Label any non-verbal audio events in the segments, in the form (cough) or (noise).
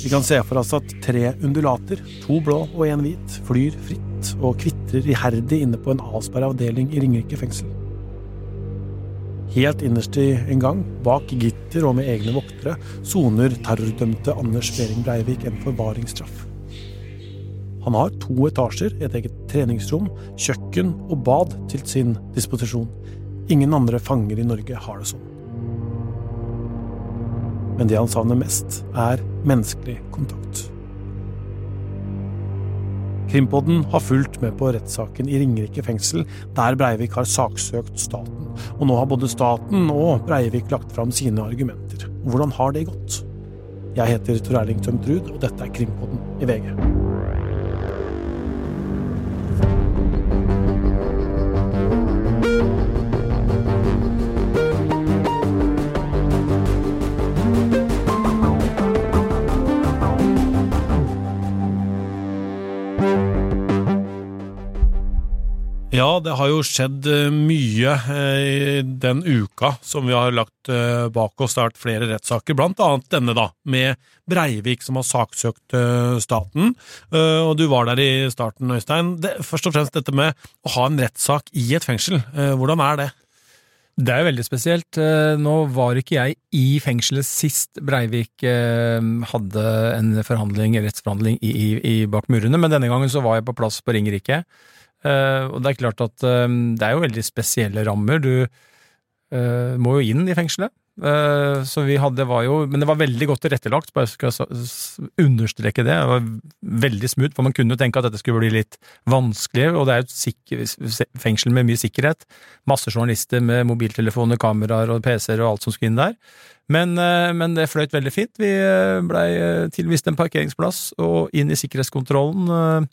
Vi kan se for oss at tre undulater, to blå og en hvit, flyr fritt og kvitrer iherdig inne på en avsperra avdeling i Ringerike fengsel. Helt innerst i en gang, bak gitter og med egne voktere, soner terrordømte Anders Behring Breivik en forvaringsstraff. Han har to etasjer, et eget treningsrom, kjøkken og bad til sin disposisjon. Ingen andre fanger i Norge har det sånn. Men det han savner mest, er menneskelig kontakt. Krimpodden har fulgt med på rettssaken i Ringerike fengsel, der Breivik har saksøkt staten. Og nå har både staten og Breivik lagt fram sine argumenter. Hvordan har det gått? Jeg heter Tor Erling Tømt Ruud, og dette er Krimpodden i VG. Ja, det har jo skjedd eh, mye eh, i den uka som vi har lagt eh, bak oss. Det har vært flere rettssaker, blant annet denne, da, med Breivik som har saksøkt staten. Og du var der i starten, Øystein. Først og fremst dette med å ha en rettssak i et fengsel. Hvordan er det? Det er jo veldig spesielt. Nå var ikke jeg i fengselet sist Breivik hadde en forhandling, rettsforhandling i, i, i bak murene, men denne gangen så var jeg på plass på Ringerike. Uh, og det er klart at uh, det er jo veldig spesielle rammer. Du uh, må jo inn i fengselet. så vi hadde, var jo, Men det var veldig godt tilrettelagt, bare skal understreke det. Det var veldig smooth, for man kunne jo tenke at dette skulle bli litt vanskelig. Og det er jo et fengsel med mye sikkerhet. Masse journalister med mobiltelefoner, kameraer og PC-er og alt som skulle inn der. Men, men, det fløyt veldig fint. Vi blei tilvist en parkeringsplass og inn i sikkerhetskontrollen.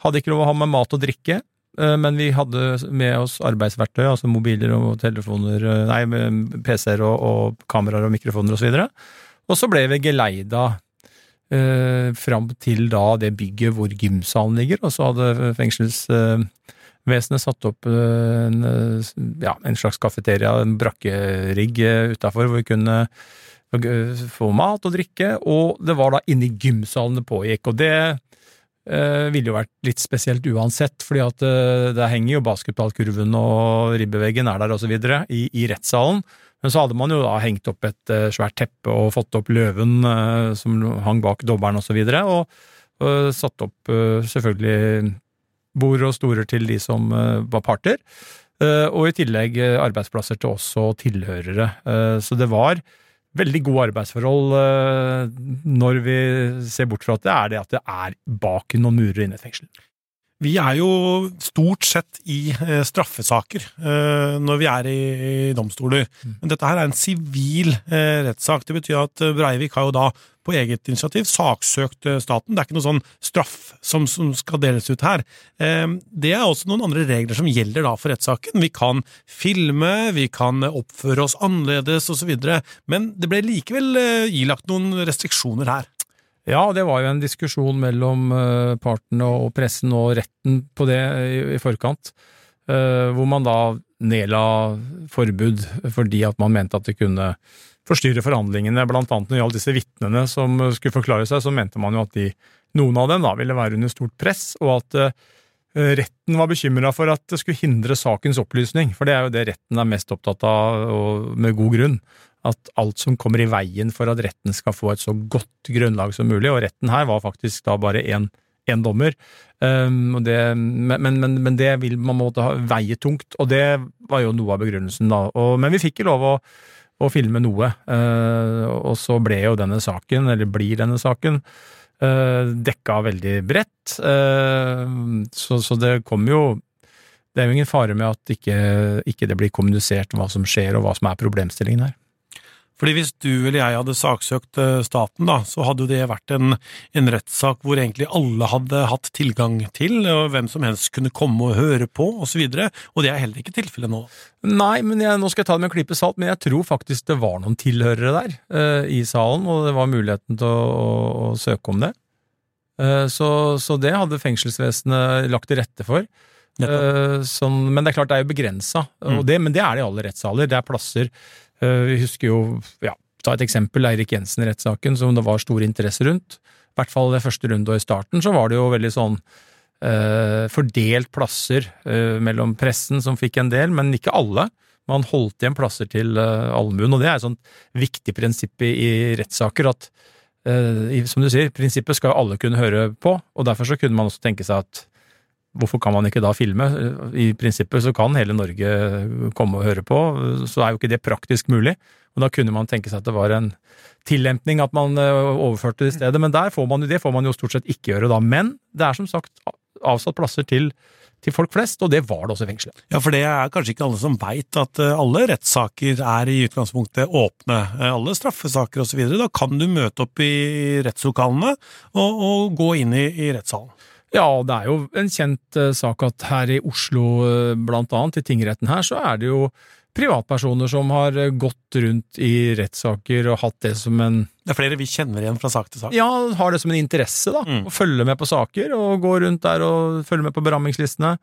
Hadde ikke lov å ha med mat og drikke. Eh, men vi hadde med oss arbeidsverktøy, altså mobiler og telefoner, eh, nei, PC-er og, og, kameraer og mikrofoner osv. Og, så og så ble vi geleida eh, fram til da det bygget hvor gymsalen ligger, og så hadde fengsels... eh, satt opp en, ja, en slags kafeteria, en brakkerigg utafor, hvor vi kunne få mat og drikke, og det var da inne i gymsalen det pågikk. og det eh, ville jo vært litt spesielt uansett, fordi at uh, der henger jo basketballkurven og ribbeveggen er der og videre, i, i rettssalen. Men så hadde man jo da hengt opp et eh, svært teppe og fått opp løven som hang bak dobbelen og så videre, og satt opp selvfølgelig bord og stoler til de som var parter. og i tillegg arbeidsplasser til oss og tilhørere. så det var veldig gode arbeidsforhold eh, når vi ser bort fra at det er det at det er bak noen murer inne i et fengsel. Vi er jo stort sett i eh, straffesaker eh, når vi er i domstoler. Mm. Men dette her er en sivil rettssak. Det betyr at Breivik har jo da på eget initiativ saksøkt staten. Det er ikke noe sånn straff som, som, skal deles ut her. Det er også noen andre regler som gjelder da for rettssaken. Vi kan filme, vi kan oppføre oss annerledes osv. Men det ble likevel ilagt noen restriksjoner her. Ja, det var jo en diskusjon mellom eh, partene og pressen og retten på det i forkant, eh, hvor man da nedla forbud fordi at man mente at det kunne forstyrre forhandlingene. Blant annet når det gjaldt disse vitnene som skulle forklare seg, så mente man jo at de, noen av dem da ville være under stort press, og at eh, retten var bekymra for at det skulle hindre sakens opplysning, for det er jo det retten er mest opptatt av, og med god grunn at alt som kommer i veien for at retten skal få et så godt grunnlag som mulig, og retten her var faktisk da bare én dommer. Um, det, men, men, men, det vil man måtte ha, veie tungt, og det var jo noe av begrunnelsen, da. Og, men vi fikk jo lov å, å filme noe, uh, og så ble jo denne saken, eller blir denne saken, uh, dekka veldig bredt. Uh, så, så, det kommer jo Det er jo ingen fare med at ikke, ikke det blir kommunisert hva som skjer, og hva som er problemstillingen her. Fordi hvis du eller jeg hadde saksøkt eh, staten, da, så hadde jo det vært en, en rettssak hvor egentlig alle hadde hatt tilgang til, og hvem som helst kunne komme og høre på, osv., og, så og det er heller ikke tilfellet nå. Nei, men jeg, nå skal jeg ta det med en klype salt, men jeg tror faktisk det var noen tilhørere der uh, i salen, og det var muligheten til å, å, å søke om det. Uh, så, så, det hadde fengselsvesenet lagt til rette for. Uh, sånn, men det er klart det er jo begrensa, mm. men det er det i alle rettssaler. Det er plasser vi husker jo ja, Ta et eksempel, Eirik Jensen-rettssaken, som det var stor interesse rundt. I hvert fall det første runde og i starten så var det jo veldig sånn eh, fordelt plasser eh, mellom pressen, som fikk en del, men ikke alle. Man holdt igjen plasser til eh, allmuen, og det er et sånt viktig prinsipp i, i rettssaker at eh, som du sier, prinsippet skal alle kunne høre på, og derfor så kunne man også tenke seg at hvorfor kan man ikke da filme? I prinsippet så kan hele Norge komme og høre på, så er jo ikke det praktisk mulig. Og da kunne man tenke seg at det var en tillempning at man eh, overførte det i stedet, men der får man jo det får man jo stort sett ikke gjøre da. Men det er som sagt avsatt plasser til, til folk flest, og det var det også i fengselet. Ja, for det er kanskje ikke alle som veit at eh, alle rettssaker er i utgangspunktet åpne. Eh, alle straffesaker osv. Da kan du møte opp i rettslokalene og, og gå inn i, i rettssalen. Ja, det er jo en kjent uh, sak at her i Oslo, uh, blant annet, i tingretten her, så er det jo privatpersoner som har uh, gått rundt i rettssaker og hatt det som en Det er flere vi kjenner igjen fra sak til sak. Ja, har det som en interesse, da. Mm. Å følge med på saker, og gå rundt der og følge med på berammingslistene.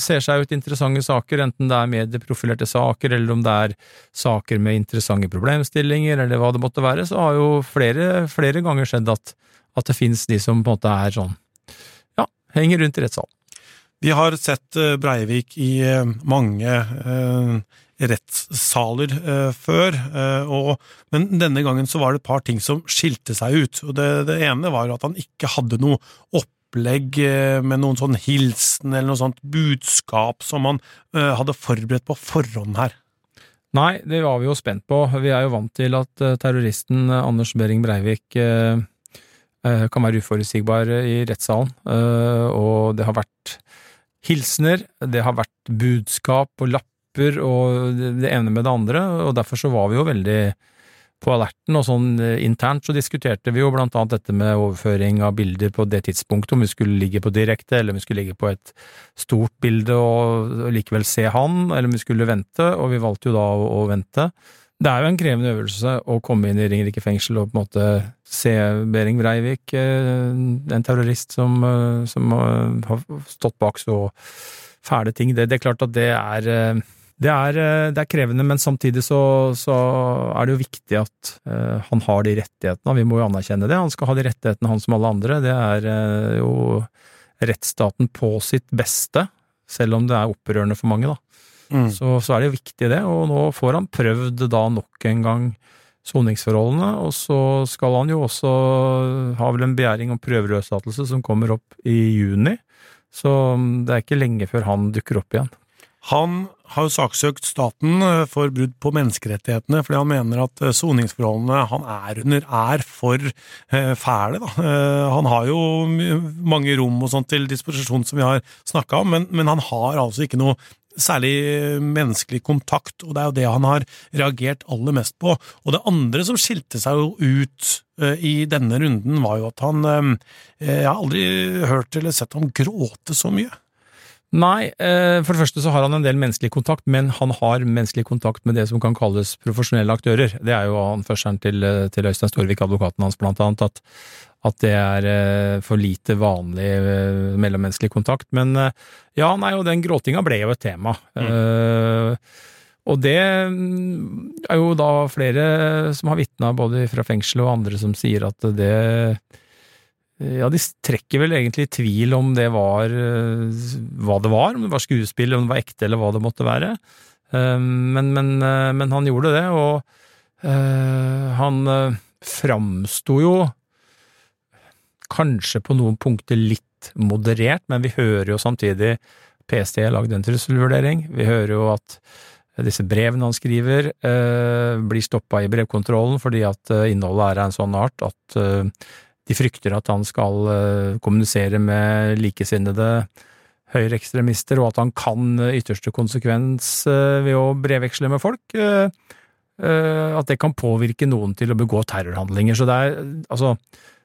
ser seg ut interessante saker, enten det er medieprofilerte saker, eller om det er saker med interessante problemstillinger, eller hva det måtte være, så har jo flere, flere ganger skjedd at, at det finnes de som på en måte er sånn henger rundt i rettssalen. Vi har sett Breivik i mange eh, rettssaler eh, før, eh, og, men denne gangen så var det et par ting som skilte seg ut. og Det, det ene var at han ikke hadde noe opplegg med noen sånn hilsen eller noe sånt budskap som han hadde forberedt på forhånd her. Nei, det var vi jo spent på. Vi er jo vant til at terroristen Anders Behring Breivik kan være uforutsigbare i rettssalen, og det har vært hilsener, det har vært budskap og lapper og det ene med det andre, og derfor så var vi jo veldig på alerten, og sånn internt så diskuterte vi jo blant annet dette med overføring av bilder på det tidspunktet, om vi skulle ligge på direkte, eller om vi skulle ligge på et stort bilde og likevel se han, eller om vi skulle vente, og vi valgte jo da å vente. Det er jo en krevende øvelse å komme inn i Ringerike fengsel og på en måte se Behring Breivik, en terrorist som, som har stått bak så fæle ting. Det, det er klart at det er, det er, det er krevende, men samtidig så, så, er det jo viktig at han har de rettighetene. Vi må jo anerkjenne det. Han skal ha de rettighetene, han som alle andre. Det er jo rettsstaten på sitt beste, selv om det er opprørende for mange, da. Mm. Så, så, er det jo viktig det, og nå får han prøvd da nok en gang soningsforholdene, og så skal han jo også ha vel en begjæring om prøveløslatelse som kommer opp i juni, så det er ikke lenge før han dukker opp igjen. Han har jo saksøkt staten for brudd på menneskerettighetene, fordi han mener at soningsforholdene han er under, er for fæle. Da. Han har jo mange rom og sånt til disposisjon som vi har snakka om, men, men han har altså ikke noe særlig menneskelig kontakt, og det er jo det han har reagert aller mest på. Og det andre som skilte seg jo ut uh, i denne runden, var jo at han uh, Jeg har aldri hørt eller sett ham gråte så mye. Nei, for det første så har han en del menneskelig kontakt, men han har menneskelig kontakt med det som kan kalles profesjonelle aktører. Det er jo anførselen til, til Øystein Storvik, advokaten hans, blant annet, at, at det er for lite vanlig mellommenneskelig kontakt. Men ja, nei, og den gråtinga ble jo et tema. Mm. Og det er jo da flere som har vitna, både fra fengselet og andre, som sier at det ja, de trekker vel egentlig i tvil om det var hva det var, om det var skuespill, om det var ekte, eller hva det måtte være. Men, men, men han gjorde det, og han framsto jo kanskje på noen punkter litt moderert, men vi hører jo samtidig PST har lagd en trusselvurdering. Vi hører jo at disse brevene han skriver, blir stoppa i brevkontrollen fordi at innholdet er av en sånn art at de frykter at han skal kommunisere med likesinnede høyreekstremister, og at han kan ytterste konsekvens ved å brevveksle med folk. At det kan påvirke noen til å begå terrorhandlinger. Så det er altså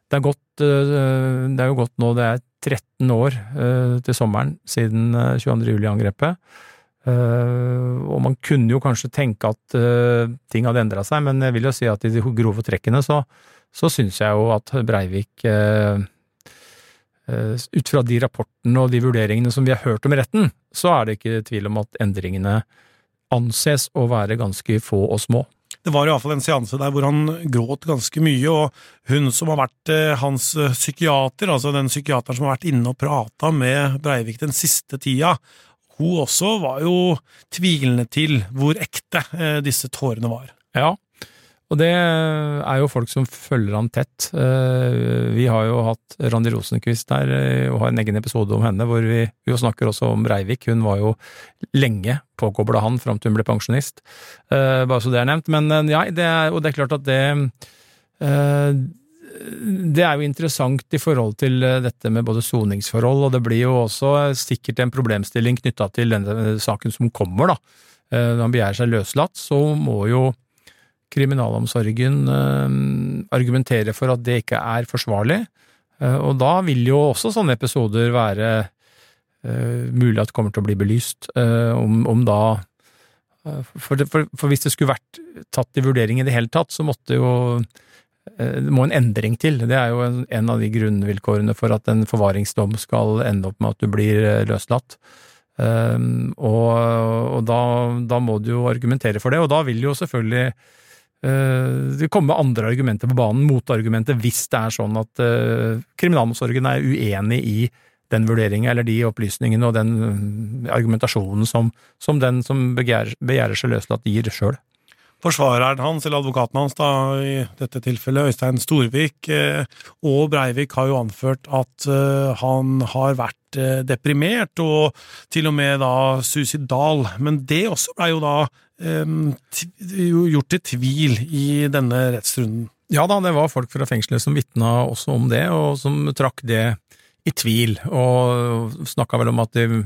det er, gått, det er jo gått nå, det er 13 år til sommeren siden 22. juli-angrepet. Og man kunne jo kanskje tenke at ting hadde endra seg, men jeg vil jo si at i de grove trekkene så, så syns jeg jo at Breivik ut fra de rapportene og de vurderingene som vi har hørt om i retten, så er det ikke tvil om at endringene anses å være ganske få og små. Det var iallfall en seanse der hvor han gråt ganske mye, og hun som har vært eh, hans eh, psykiater, altså den psykiateren som har vært inne og prata med Breivik den siste tida, hun også var jo tvilende til hvor ekte eh, disse tårene var. Ja, og det er jo folk som følger han tett. Eh, vi har jo hatt Randi Rosenquist der eh, og har en egen episode om henne hvor vi jo snakker også om Breivik. Hun var jo lenge påkobla han fram til hun ble pensjonist, bare så det er nevnt. Men ja, det er, og det er klart at det det er jo interessant i forhold til dette med både soningsforhold, og det blir jo også sikkert en problemstilling knytta til denne saken som kommer, da. Når han begjærer seg løslatt, så må jo kriminalomsorgen eh, argumentere for at det ikke er forsvarlig. Eh, og da vil jo også sånne episoder være eh, mulig at det kommer til å bli belyst. Om, om da for, for, for, hvis det skulle vært tatt i vurdering i det hele tatt, så måtte jo det må en endring til. Det er jo en, av de grunnvilkårene for at en forvaringsdom skal ende opp med at du blir løslatt. Og, og da, da, må du jo argumentere for det, og da vil jo selvfølgelig Eh, det kommer andre argumenter på banen, motargumenter, hvis det er sånn at uh, kriminalomsorgen er uenig i den vurderingen eller de opplysningene og den eh, argumentasjonen som, som den som begjærer, begjærer seg løslatt, gir sjøl. Forsvareren hans, eller advokaten hans, da, i dette tilfellet Øystein Storvik, eh, og Breivik har jo anført at eh, han har vært eh, deprimert, og til og med da suicidal. Men det også blei jo da gjort til tvil i denne rettsrunden. Ja da, det var folk fra fengselet som vitna også om det, og som trakk det i tvil, og snakka vel om at de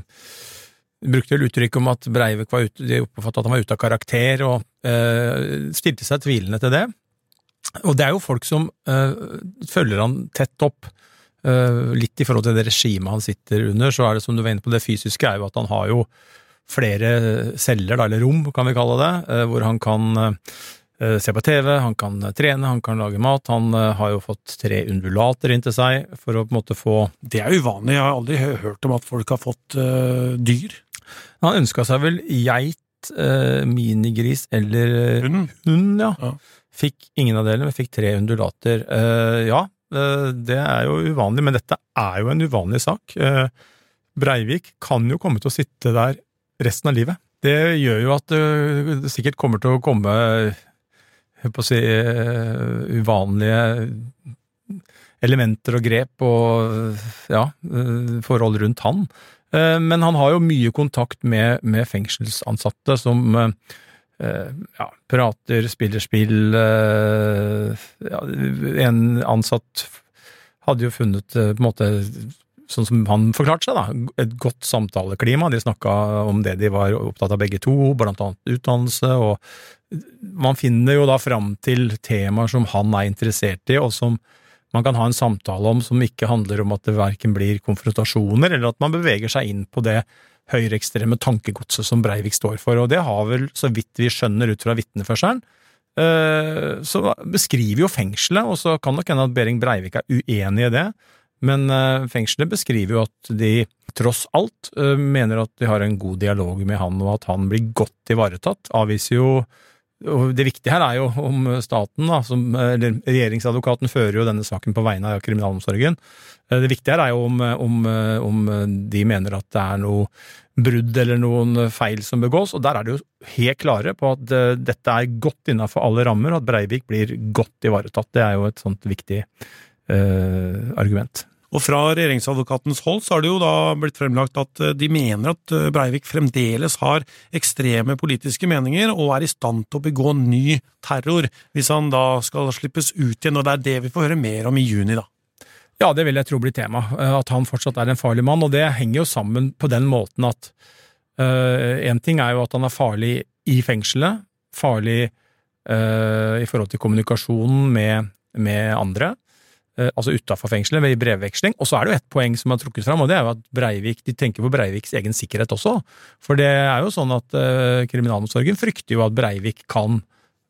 brukte vel uttrykk om at Breivik var ute, de oppfattet at han var ute av karakter, og eh, stilte seg tvilende til det. Og det er jo folk som eh, følger han tett opp. Eh, litt i forhold til det regimet han sitter under, så er det som du var inne på, det fysiske er jo at han har jo flere celler, da, eller rom, kan vi kalle det, eh, hvor han kan eh, se på TV, han kan trene, han kan lage mat. Han eh, har jo fått tre undulater inn til seg for å på en måte få Det er uvanlig, jeg har aldri hørt om at folk har fått uh, dyr. Han ønska seg vel geit, uh, minigris eller hund. hund ja. ja. Fikk ingen av delene, men fikk tre undulater. Uh, ja, det er jo uvanlig, men dette er jo en uvanlig sak. Breivik kan jo komme til å sitte der resten av livet. Det gjør jo at eh, det sikkert kommer til å komme på å si, uvanlige elementer og grep og ja, forhold rundt han. Men han har jo mye kontakt med, med fengselsansatte som ja, prater, spiller spill ja, En ansatt hadde jo funnet på en måte sånn som han forklarte seg, da, et godt samtaleklima. De snakka om det de var opptatt av begge to, blant annet utdannelse, og man finner jo da fram til temaer som han er interessert i, og som man kan ha en samtale om som ikke handler om at det verken blir konfrontasjoner, eller at man beveger seg inn på det høyreekstreme tankegodset som Breivik står for. Og det har vel, så vidt vi skjønner ut fra vitneførselen, eh, så beskriver jo fengselet, og så kan nok hende at Behring Breivik er uenig i det, men eh, fengselet beskriver jo at de tross alt eh, mener at de har en god dialog med han, og at han blir godt ivaretatt. Avviser jo og Det viktige her er jo om staten, da, som, eller regjeringsadvokaten fører jo denne saken på vegne av kriminalomsorgen. Eh, det viktige her er jo om, om, om, de mener at det er noe brudd eller noen feil som begås, og der er de jo helt klare på at dette er godt innafor alle rammer, og at Breivik blir godt ivaretatt. Det er jo et sånt viktig argument. Og fra regjeringsadvokatens hold så har det jo da blitt fremlagt at eh, de mener at eh, Breivik fremdeles har ekstreme politiske meninger og er i stand til å begå ny terror hvis han da skal slippes ut igjen, og det er det vi får høre mer om i juni, da. Ja, det vil jeg tro blir tema, eh, at han fortsatt er en farlig mann, og det henger jo sammen på den måten at én uh, ting er jo at han er farlig i fengselet, farlig uh, i forhold til kommunikasjonen med, med andre. Eh, altså utafor fengselet, ved brevveksling. Og så er det jo ett poeng som er trukket fram, og det er jo at Breivik, de tenker på Breiviks egen sikkerhet også. For det er jo sånn at uh, kriminalomsorgen frykter jo at Breivik kan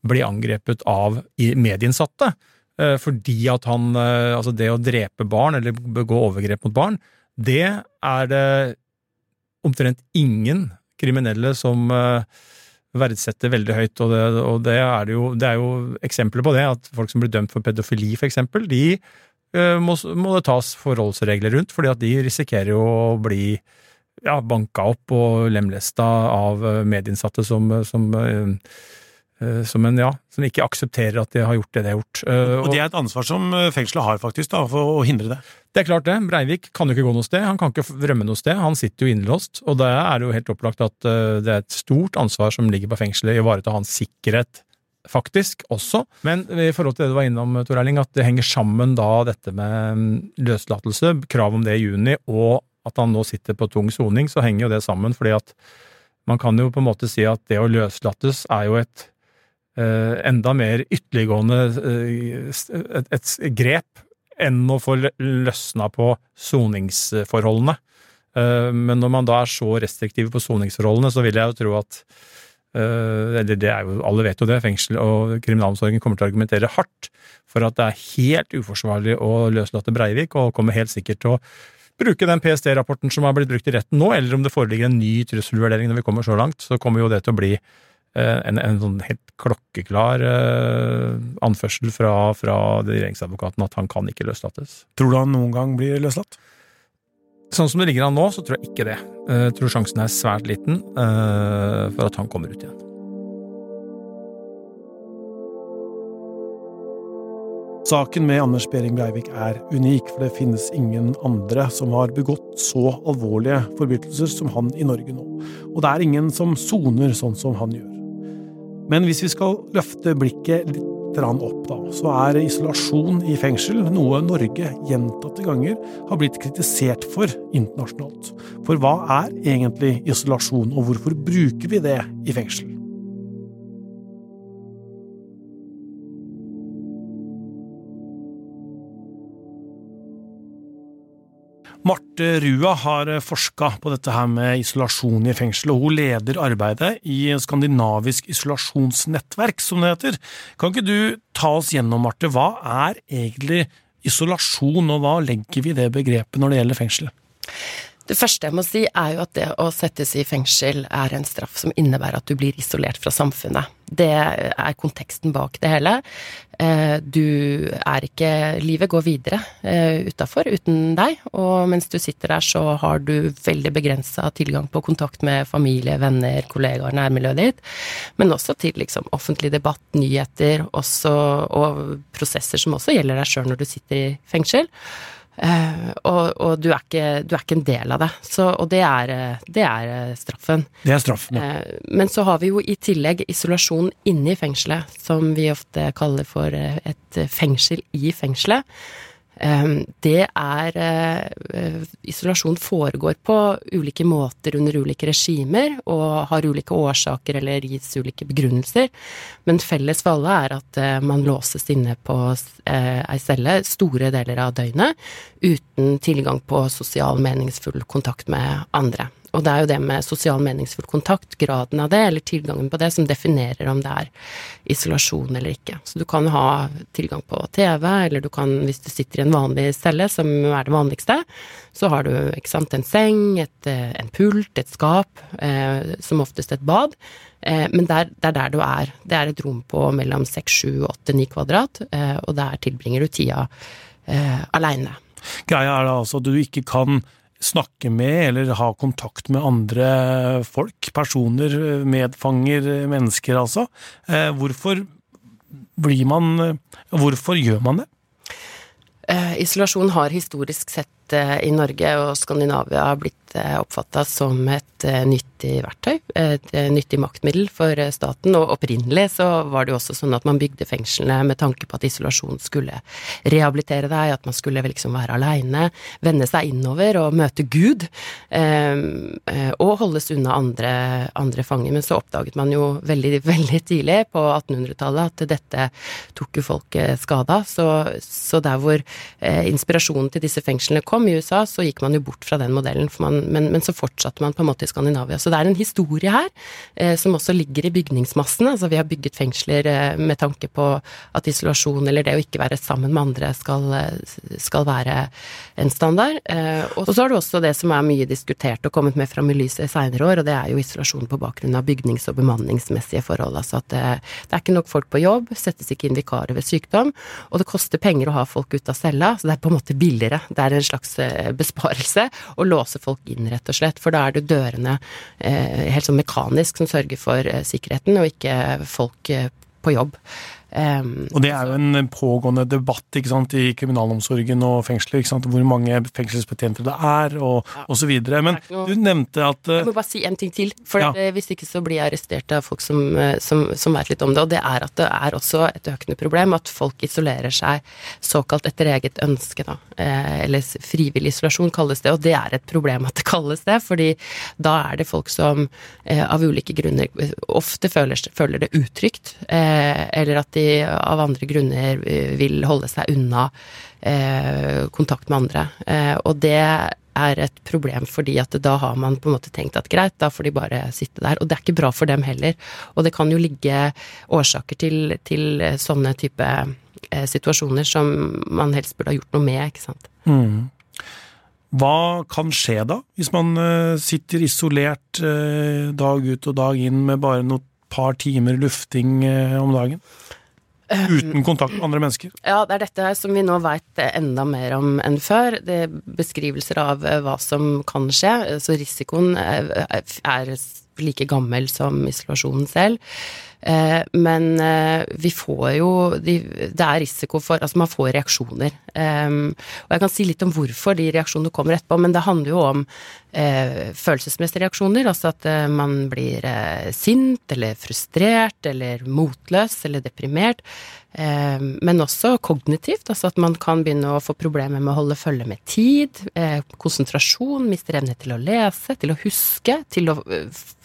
bli angrepet av medinnsatte. Uh, fordi at han uh, Altså, det å drepe barn, eller begå overgrep mot barn, det er det omtrent ingen kriminelle som verdsetter veldig høyt, og, det, og det, er jo, det, er jo, eksempler på det, at folk som blir dømt for pedofili, eksempel, de uh, må, må, det tas forholdsregler rundt, fordi at de risikerer jo å bli ja, banka opp og lemlesta av medinnsatte som, som uh, Eh, som en, ja, som ikke aksepterer at de har gjort det de har gjort. Eh, og Det er et ansvar som eh, fengselet har, faktisk, da, for å hindre det? Det er klart det. Breivik kan jo ikke gå noe sted, han kan ikke rømme noe sted. Han sitter jo innelåst, og da er det jo helt opplagt at det er et stort ansvar som ligger på fengselet i å ivareta hans sikkerhet, faktisk, også. Men i forhold til det du var innom, Tor Erling, at det henger sammen da dette med mm, løslatelse, krav om det i juni, og at han nå sitter på tung soning, så henger jo det sammen, fordi at man kan jo på en måte si at det å løslates er jo et Eh, enda mer ytterliggående eh, et, et, grep enn å få løsna på soningsforholdene. Eh, men når man da er så restriktiv på soningsforholdene, så vil jeg jo tro at eller det er jo, Alle vet jo det, fengsel og kriminalomsorgen kommer til å argumentere hardt for at det er helt uforsvarlig å løslate Breivik, og kommer helt sikkert til å bruke den PST-rapporten som har blitt brukt i retten nå, eller om det foreligger en ny trusselvurdering når vi kommer så langt, så kommer jo det til å bli Eh, en, en sånn helt klokkeklar uh, anførsel fra, fra regjeringsadvokaten at han kan ikke løslates. Tror du han noen gang blir løslatt? Sånn som det ligger an nå, så tror jeg ikke det. Eh, jeg tror sjansen er svært liten for at han kommer ut igjen. Saken med Anders Behring Breivik er unik, for det finnes ingen andre som har begått så alvorlige forbrytelser som han i Norge nå. Og det er ingen som soner sånn som han gjør. Men hvis vi skal løfte blikket litt opp, da, så er isolasjon i fengsel noe Norge gjentatte ganger har blitt kritisert for internasjonalt. For hva er egentlig isolasjon, og hvorfor bruker vi det i fengsel? Marte Rua har eh, forska på dette her med isolasjon i fengsel, og hun leder arbeidet i Skandinavisk isolasjonsnettverk, som det heter. Kan ikke du ta oss gjennom, Marte, hva er egentlig isolasjon, og hva legger vi i det begrepet når det gjelder fengsel? Det første jeg må si, er jo at det å settes i fengsel er en straff som innebærer at du blir isolert fra samfunnet. Det er konteksten bak det hele. Eh, du er ikke Livet går videre eh, utafor uten deg, og mens du sitter der, så har du veldig begrensa tilgang på kontakt med familie, venner, kollegaer, nærmiljøet ditt, men også til liksom offentlig debatt, nyheter, også, og prosesser som også gjelder deg sjøl når du sitter i fengsel. Uh, og, og du, er ikke, du, er ikke, en del av det. Så, og det er, det er, eh, straffen. Det er straffen, ja. Uh, men så har vi jo i tillegg isolasjon inne i fengselet, som vi ofte kaller for et fengsel i fengselet. Ehm, det er eh, Isolasjon foregår på ulike måter under ulike regimer og har ulike årsaker eller gis ulike begrunnelser, men felles for alle er at eh, man låses inne på eh, ei celle store deler av døgnet uten tilgang på sosial, meningsfull kontakt med andre. Og det er jo det med sosial meningsfull kontakt, graden av det, eller tilgangen på det, som definerer om det er isolasjon eller ikke. Så du kan ha tilgang på TV, eller du kan, hvis du sitter i en vanlig celle, som er det vanligste, så har du ikke sant, en seng, et, eh, en pult, et skap, eh, som oftest et bad. Eh, men det er der du er. Det er et rom på mellom 6, 7, 8, 9 kvadrat, eh, og der tilbringer du tida eh, aleine. Greia er da altså at du ikke kan snakke med eller ha kontakt med andre folk, personer, medfanger, mennesker altså. Eh, hvorfor blir man Hvorfor gjør man det? Eh, isolasjon har historisk sett eh, i Norge og Skandinavia blitt oppfatta som et nyttig verktøy, et nyttig maktmiddel for staten. Og opprinnelig så var det jo også sånn at man bygde fengslene med tanke på at isolasjon skulle rehabilitere deg, at man skulle liksom være aleine, vende seg innover og møte Gud, og holdes unna andre, andre fanger. Men så oppdaget man jo veldig, (laughs) veldig tidlig på 1800-tallet at dette tok jo folk skada. Så, så der hvor inspirasjonen til disse fengslene kom i USA, så gikk man jo bort fra den modellen, for man men, men, så fortsatte man på en måte i Skandinavia. Så det er en historie her eh, som også ligger i bygningsmassene. Altså vi har bygget fengsler eh, med tanke på at isolasjon eller det å ikke være sammen med andre skal, skal være en standard. Eh, og så har du også det som er mye diskutert og kommet med fram i lyset seinere år, og det er jo isolasjon på bakgrunn av bygnings- og bemanningsmessige forhold. Altså at det, det er ikke nok folk på jobb, settes ikke inn vikarer ved sykdom, og det koster penger å ha folk ute av cella, så det er på en måte billigere. Det er en slags eh, besparelse å låse folk inn, rett og slett, for da er det dørene eh, helt sånn mekanisk som sørger for eh, sikkerheten, og ikke folk eh, på jobb. Um, og det er jo en pågående debatt ikke sant, i kriminalomsorgen og fengsler, ikke sant, hvor mange fengselsbetjenter det er, og ja. osv. Men du nevnte at Jeg må bare si en ting til, for ja. hvis ikke så blir jeg arrestert av folk som, eh, som, som vet litt om det. Og det er at det er også et økende problem at folk isolerer seg såkalt etter eget ønske, da. Eh, eller frivillig isolasjon kalles det, og det er et problem at det kalles det, fordi da er det folk som eh, av ulike grunner ofte føler, føler det utrygt, eh, eller at de de av andre grunner eh, vil holde seg unna eh, kontakt med andre. Eh, og det er et problem fordi at da har man på en måte tenkt at greit, da får de bare sitte der. Og det er ikke bra for dem heller. Og det kan jo ligge årsaker til, til sånne type eh, situasjoner som man helst burde ha gjort noe med, ikke sant. Mm. Hva kan skje da, hvis man uh, sitter isolert dag ut og dag inn med bare noe par timer lufting om dagen? Uten kontakt med andre mennesker? Ja, det er dette som vi nå veit enda mer om enn før. Det er beskrivelser av eh, hva som kan skje. Så risikoen er like gammel som isolasjonen selv. Eh, men eh, vi får jo Det er risiko for Altså, man får reaksjoner. Og jeg kan si litt om hvorfor de reaksjonene kommer etterpå, men det handler jo om følelsesmessige reaksjoner. Altså at man blir sint eller frustrert eller motløs eller deprimert. Men også kognitivt, altså at man kan begynne å få problemer med å holde følge med tid, konsentrasjon, mister evne til å lese, til å huske, til å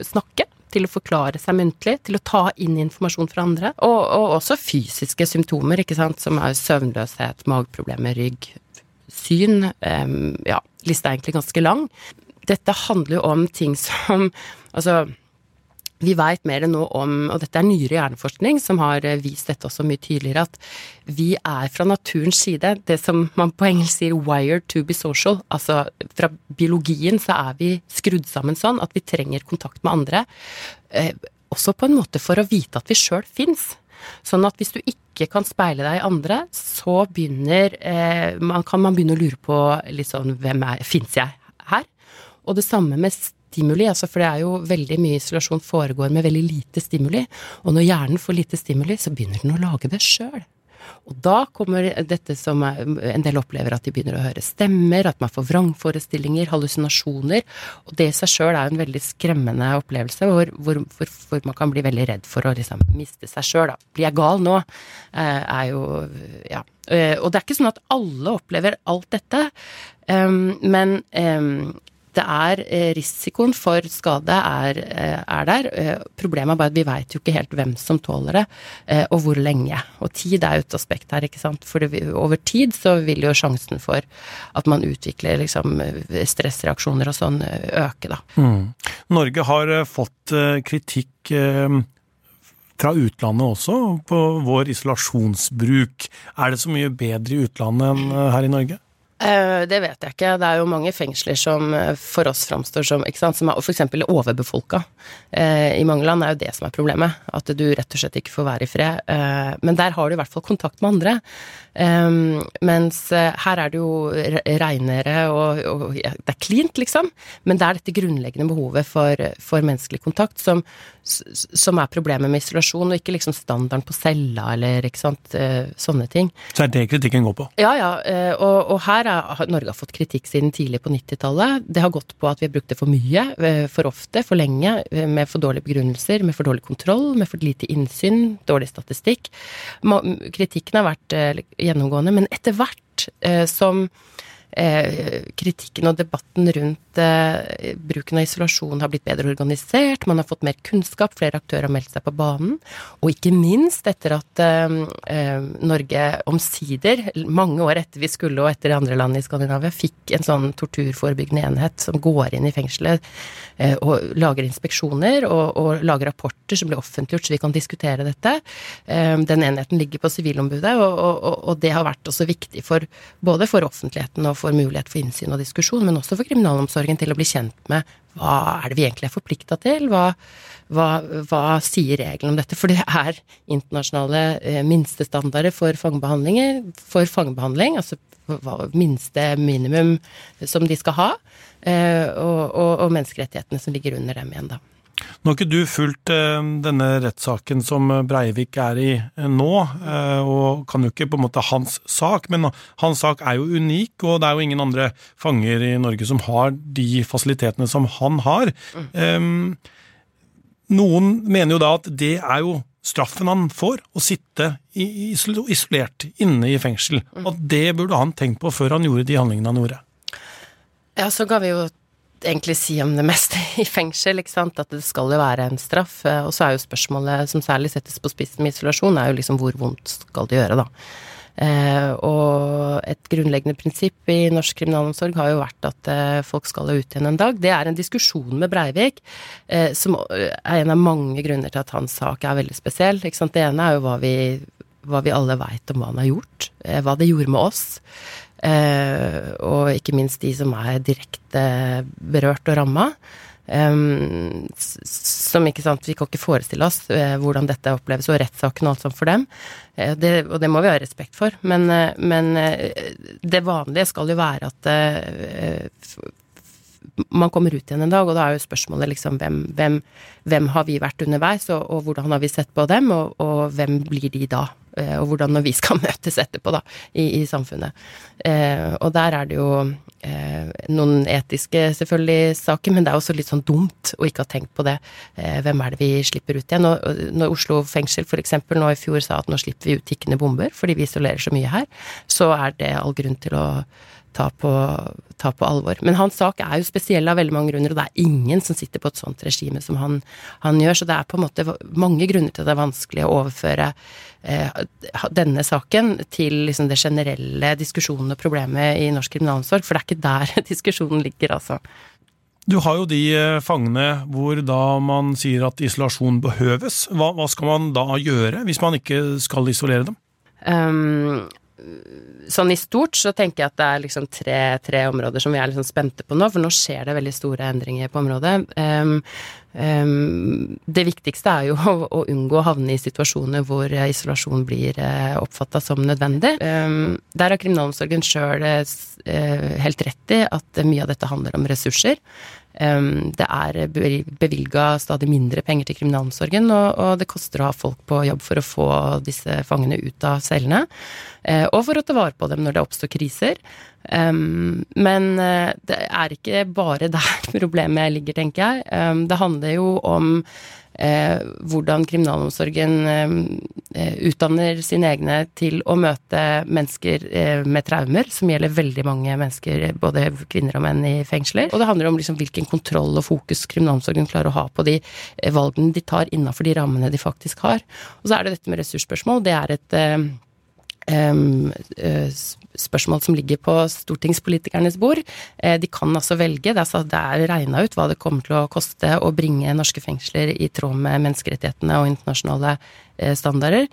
snakke til å forklare seg muntlig, til å ta inn informasjon fra andre. Og, og også fysiske symptomer, ikke sant, som er søvnløshet, mageproblemer, rygg, syn. Um, ja, lista er egentlig ganske lang. Dette handler jo om ting som Altså vi veit mer nå om, og dette er nyere hjerneforskning som har eh, vist dette også mye tydeligere, at vi er fra naturens side det som man på engelsk sier 'wired to be social'. Altså fra biologien så er vi skrudd sammen sånn at vi trenger kontakt med andre. Eh, også på en måte for å vite at vi sjøl fins. Sånn at hvis du ikke kan speile deg i andre, så begynner eh, man, kan man begynne å lure på litt sånn hvem er Fins jeg her? Og det samme med stimuli, altså for det er jo veldig mye isolasjon foregår med veldig lite stimuli. Og når hjernen får lite stimuli, så begynner den å lage det sjøl. Og da kommer dette som en del opplever at de begynner å høre stemmer, at man får vrangforestillinger, hallusinasjoner. Og det i seg sjøl er en veldig skremmende opplevelse, hvor, hvor, hvor, hvor, man kan bli veldig redd for å liksom miste seg sjøl. Blir jeg gal nå? Eh, er jo Ja. Eh, og det er ikke sånn at alle opplever alt dette, um, men det er eh, risikoen for skade er, eh, er der. Eh, problemet er bare at vi veit jo ikke helt hvem som tåler det, og hvor lenge. Og tid er jo et aspekt her, ikke sant. For det, over tid så vil jo sjansen for at man utvikler liksom stressreaksjoner og sånn øke, da. Mm. Norge har fått kritikk fra utlandet også, på vår isolasjonsbruk. Er det så mye bedre i utlandet enn her i Norge? Eh, det vet jeg ikke. Det er jo mange fengsler som eh, for oss framstår som ikke sant, som er f.eks. overbefolka. Eh, I mange land er jo det som er problemet. At du rett og slett ikke får være i fred. Men der har du i hvert fall kontakt med andre. Mens her er det jo reinere og, og ja, Det er klint, liksom. Men det er dette grunnleggende behovet for, for menneskelig kontakt som, som, er problemet med isolasjon, og ikke liksom standarden på cella eller ikke sant, sånne ting. Så er det kritikken går på? Ja, ja. Og, og her er, Norge har fått kritikk siden tidlig på 90-tallet. Det har gått på at vi har brukt det for mye, for ofte, for lenge, med for dårlige begrunnelser, med for dårlig kontroll, med for lite innsyn, dårlig statistikk. Kritikken har vært gjennomgående. Men etter hvert eh, som kritikken og debatten rundt eh, bruken av isolasjon har blitt bedre organisert, man har fått mer kunnskap, flere aktører har meldt seg på banen. Og ikke minst etter at eh, eh Norge omsider, mange år etter vi skulle og etter andre land i Skandinavia, fikk en sånn torturforebyggende enhet som går inn i fengselet eh, og lager inspeksjoner og, og, lager rapporter som blir offentliggjort så vi kan diskutere dette. Eh, den enheten ligger på Sivilombudet, og, og, og, det har vært også viktig for både for offentligheten og for mulighet for innsyn og diskusjon, men også for kriminalomsorgen til å bli kjent med hva er det vi egentlig er forplikta til? Hva, hva, hva, sier reglene om dette? For det er internasjonale eh, minstestandarder for fangebehandlinger, for fangebehandling, altså minste minimum som de skal ha, eh, og, og, og menneskerettighetene som ligger under dem igjen, da. Nå har ikke du fulgt eh, denne rettssaken som Breivik er i eh, nå, eh, og kan jo ikke på en måte hans sak, men hans sak er jo unik, og det er jo ingen andre fanger i Norge som har de fasilitetene som han har. Mm. Noen mener jo da at det er jo straffen han får, å sitte isolert inne i fengsel. Mm. At det burde han tenkt på før han gjorde de handlingene han gjorde. Ja, så ga vi jo egentlig si om det meste (laughs) i fengsel, ikke sant, at det skal jo være en straff. Og så er jo spørsmålet som særlig settes på spissen med isolasjon, er jo liksom hvor vondt skal det gjøre, da. Eh, og et grunnleggende prinsipp i norsk kriminalomsorg har jo vært at eh, folk skal ut igjen en dag. Det er en diskusjon med Breivik eh, som er en av mange grunner til at hans sak er veldig spesiell. Ikke sant? Det ene er jo hva vi, hva vi alle veit om hva han har gjort, eh, hva det gjorde med oss. Eh, og ikke minst de som er direkte berørt og ramma. Um, som ikke sant, Vi kan ikke forestille oss uh, hvordan dette oppleves, og rettssaken og alt sånt for dem. Uh, det, og det må vi ha respekt for. Men, uh, men det vanlige skal jo være at man kommer ut igjen en dag, og da er jo spørsmålet liksom hvem, hvem, hvem har vi vært underveis, og, og, hvordan har vi sett på dem, og, og hvem blir de da? Eh, og hvordan når vi skal (laughs) møtes etterpå, da, i, i samfunnet. Eh, og der er det jo eh, noen etiske, selvfølgelig, saker, men det er også litt sånn dumt å ikke ha tenkt på det. Eh, hvem er det vi slipper ut igjen? Og, når Oslo fengsel f.eks. nå i fjor sa at nå slipper vi ut tikkende bomber fordi vi isolerer så mye her, så er det all grunn til å ta på, ta på, alvor. Men hans sak er jo spesiell av veldig mange grunner, og det er ingen som sitter på et sånt regime som han, han gjør. Så det er på en måte mange grunner til at det er vanskelig å overføre eh, denne saken til liksom det generelle diskusjonen og problemet i norsk kriminalomsorg, for det er ikke der (laughs) diskusjonen ligger, altså. Du har jo de eh, fangene hvor da man sier at isolasjon behøves. Hva, hva skal man da gjøre hvis man ikke skal isolere dem? Um, sånn i stort så tenker jeg at det er liksom tre, tre områder som vi er liksom spente på nå, for nå skjer det veldig store endringer på området. Um, det viktigste er jo (laughs) å, unngå å havne i situasjoner hvor uh, isolasjon blir eh, oppfatta som nødvendig. Um, der har kriminalomsorgen sjøl uh, helt rett i at mye av dette handler om ressurser. Det er bevilga stadig mindre penger til kriminalomsorgen, og det koster å ha folk på jobb for å få disse fangene ut av cellene. Eh, og for å ta vare på dem når det oppstår kriser. Men eh, det er ikke bare der (laughs) problemet ligger, tenker jeg. Det handler jo om Eh, hvordan kriminalomsorgen eh, utdanner sine egne til å møte mennesker eh, med traumer, som gjelder veldig mange mennesker, både kvinner og menn i fengsler. Og det handler om liksom hvilken kontroll og fokus kriminalomsorgen klarer å ha på de valgene de tar innafor de rammene de faktisk har. Og så er det dette med ressursspørsmål. Det er et Um, spørsmål som ligger på stortingspolitikernes bord. Uh, de kan altså velge. Det er, altså, regna ut hva det kommer til å koste å bringe norske fengsler i tråd med menneskerettighetene og internasjonale uh, standarder.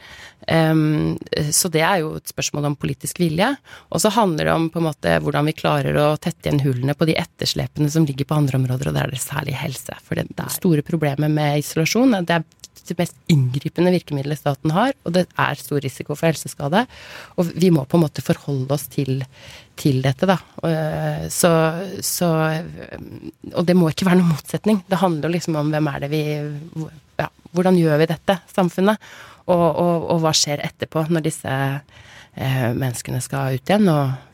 Så det er jo et spørsmål om politisk vilje. Og så handler det om på en måte hvordan vi klarer å tette igjen hullene på de etterslepene som ligger på andre områder, og det er det særlig helse. For det, store problemet med isolasjon det er det mest inngripende virkemidlet staten har, og det er stor risiko for helseskade. Og vi må på en måte forholde oss til, til dette, da. Så, så, Og det må ikke være noen motsetning. Det handler liksom om hvem er det vi ja, Hvordan gjør vi dette, samfunnet? Og, og, og hva skjer etterpå, når disse eh, menneskene skal ut igjen og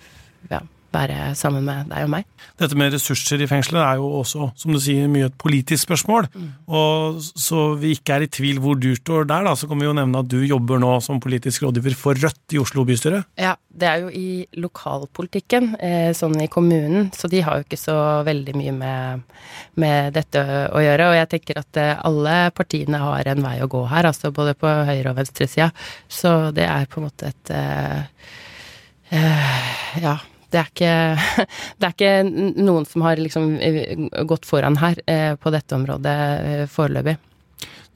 være sammen med deg og meg. Dette med ressurser i fengselet er jo også, som du sier, mye et politisk spørsmål. Mm. Og så vi ikke er i tvil hvor du står der, da, så kan vi jo nevne at du jobber nå som politisk rådgiver for Rødt i Oslo bystyre. Ja, det er jo i lokalpolitikken, eh, sånn i kommunen, så de har jo ikke så veldig mye med, med dette å gjøre. Og jeg tenker at eh, alle partiene har en vei å gå her, altså både på høyre- og venstresida. Så det er på en måte et uh, uh, Ja det er, ikke, (laughs) det er ikke noen som har liksom gått foran her eh, på dette området eh, foreløpig.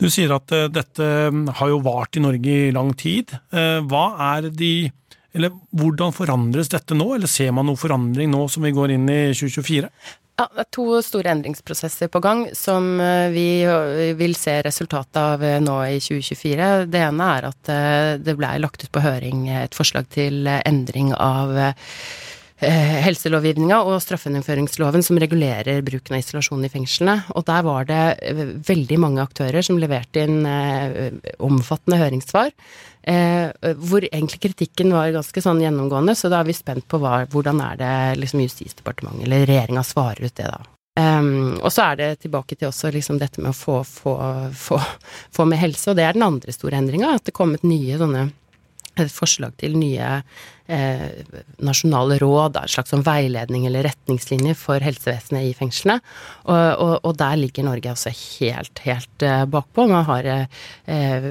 Du sier at eh, dette har jo vart i Norge i lang tid. Hva er de eller Hvordan forandres dette nå, eller ser man noen forandring nå som vi går inn i 2024? Ja, det er to store endringsprosesser på gang som vi vil se resultatet av nå i 2024. Det ene er at det ble lagt ut på høring et forslag til endring av Eh, helselovgivninga og straffegjennomføringsloven som regulerer bruken av isolasjon i fengslene. Og der var det eh, veldig mange aktører som leverte inn eh, omfattende høringssvar. hvor egentlig kritikken var ganske sånn gjennomgående, så da er vi spent på hva, hvordan er det liksom Justisdepartementet eller regjeringa svarer ut det, da. Um, og så er det tilbake til også liksom dette med å få, få, få, få med helse, og det er den andre store endringa. At det kom et nye sånne et forslag til nye eh, nasjonale råd, en slags sånn veiledning eller retningslinjer for helsevesenet i fengslene. Og, og, og der ligger Norge altså helt, helt eh, bakpå. Man har eh, eh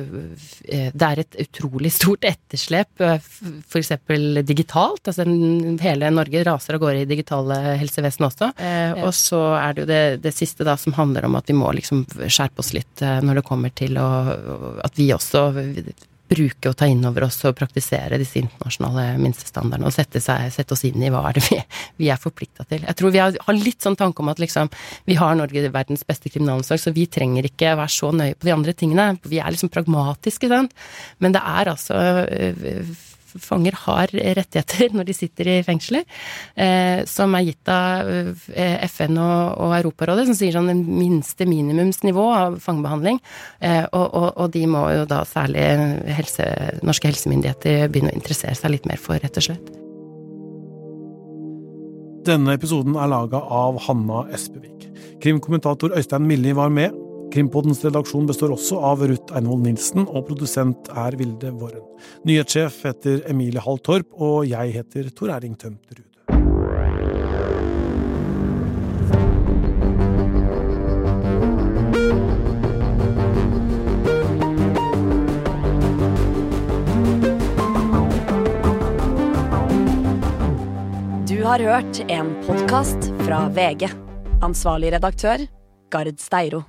Det er et utrolig stort etterslep, eh, f.eks. digitalt. Altså hele Norge raser av gårde i digitale helsevesen også. Eh, og så er det jo det, det, siste da som handler om at vi må liksom skjerpe oss litt når det kommer til å At vi også bruke og ta inn over oss og praktisere disse internasjonale minstestandardene og sette, seg, sette oss inn i hva er det vi, (laughs) vi er forplikta til. Jeg tror vi har, har, litt sånn tanke om at liksom, vi har Norge verdens beste kriminalomsorg, så vi trenger ikke være så nøye på de andre tingene. Vi er liksom pragmatiske, sant. Men det er altså fanger har rettigheter (laughs) når de sitter i fengsler, eh, som er gitt av eh, FN og, Europarådet, som sier sånn det minste minimumsnivå av fangebehandling. Eh, og, og, og, de må jo da særlig helse, norske helsemyndigheter begynne å interessere seg litt mer for, rett og slett. Denne episoden er laga av Hanna Espevik. Krimkommentator Øystein Milli var med. Krimpoddens redaksjon består også av Ruth Einvoll Nilsen, og produsent er Vilde Våren. Nyhetssjef heter Emilie Hall Torp, og jeg heter Tor Erling Tømt Ruud. Du har hørt en podkast fra VG. Ansvarlig redaktør, Gard Steiro.